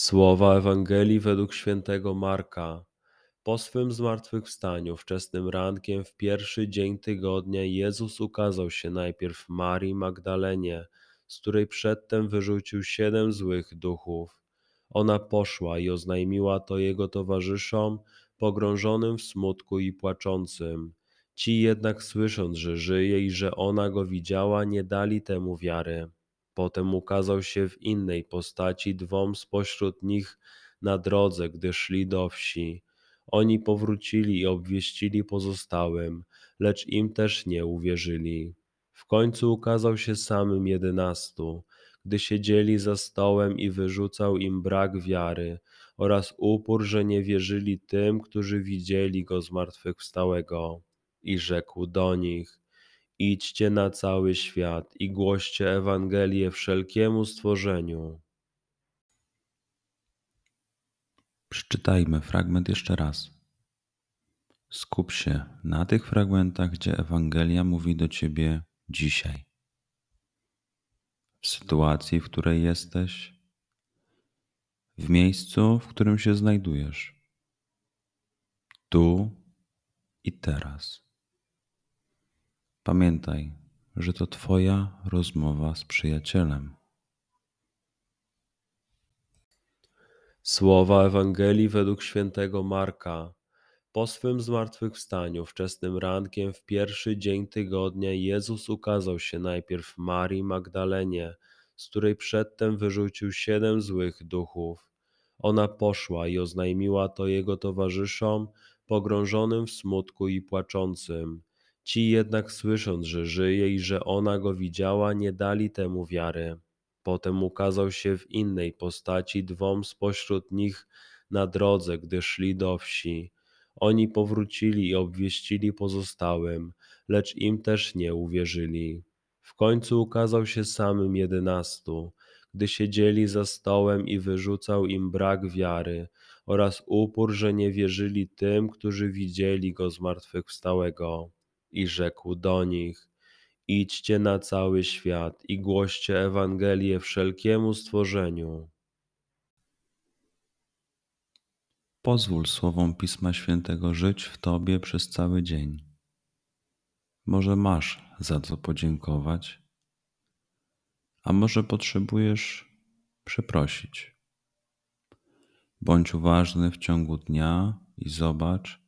Słowa Ewangelii według świętego Marka. Po swym zmartwychwstaniu wczesnym rankiem w pierwszy dzień tygodnia Jezus ukazał się najpierw Marii Magdalenie, z której przedtem wyrzucił siedem złych duchów. Ona poszła i oznajmiła to jego towarzyszom, pogrążonym w smutku i płaczącym. Ci jednak słysząc, że żyje i że ona go widziała, nie dali temu wiary. Potem ukazał się w innej postaci dwom spośród nich na drodze, gdy szli do wsi. Oni powrócili i obwieścili pozostałym, lecz im też nie uwierzyli. W końcu ukazał się samym jedenastu, gdy siedzieli za stołem i wyrzucał im brak wiary oraz upór, że nie wierzyli tym, którzy widzieli go zmartwychwstałego. I rzekł do nich: Idźcie na cały świat i głoście Ewangelię wszelkiemu stworzeniu. Przeczytajmy fragment jeszcze raz. Skup się na tych fragmentach, gdzie Ewangelia mówi do ciebie dzisiaj. W sytuacji, w której jesteś, w miejscu, w którym się znajdujesz, tu i teraz. Pamiętaj, że to Twoja rozmowa z przyjacielem. Słowa Ewangelii według świętego Marka. Po swym zmartwychwstaniu wczesnym rankiem w pierwszy dzień tygodnia Jezus ukazał się najpierw Marii Magdalenie, z której przedtem wyrzucił siedem złych duchów. Ona poszła i oznajmiła to jego towarzyszom, pogrążonym w smutku i płaczącym. Ci jednak słysząc, że żyje i że ona go widziała, nie dali temu wiary. Potem ukazał się w innej postaci dwom spośród nich na drodze, gdy szli do wsi. Oni powrócili i obwieścili pozostałym, lecz im też nie uwierzyli. W końcu ukazał się samym jedenastu, gdy siedzieli za stołem i wyrzucał im brak wiary oraz upór, że nie wierzyli tym, którzy widzieli go zmartwychwstałego. I rzekł do nich: Idźcie na cały świat i głoście Ewangelię wszelkiemu stworzeniu. Pozwól słowom Pisma Świętego żyć w Tobie przez cały dzień. Może masz za co podziękować, a może potrzebujesz przeprosić. Bądź uważny w ciągu dnia i zobacz,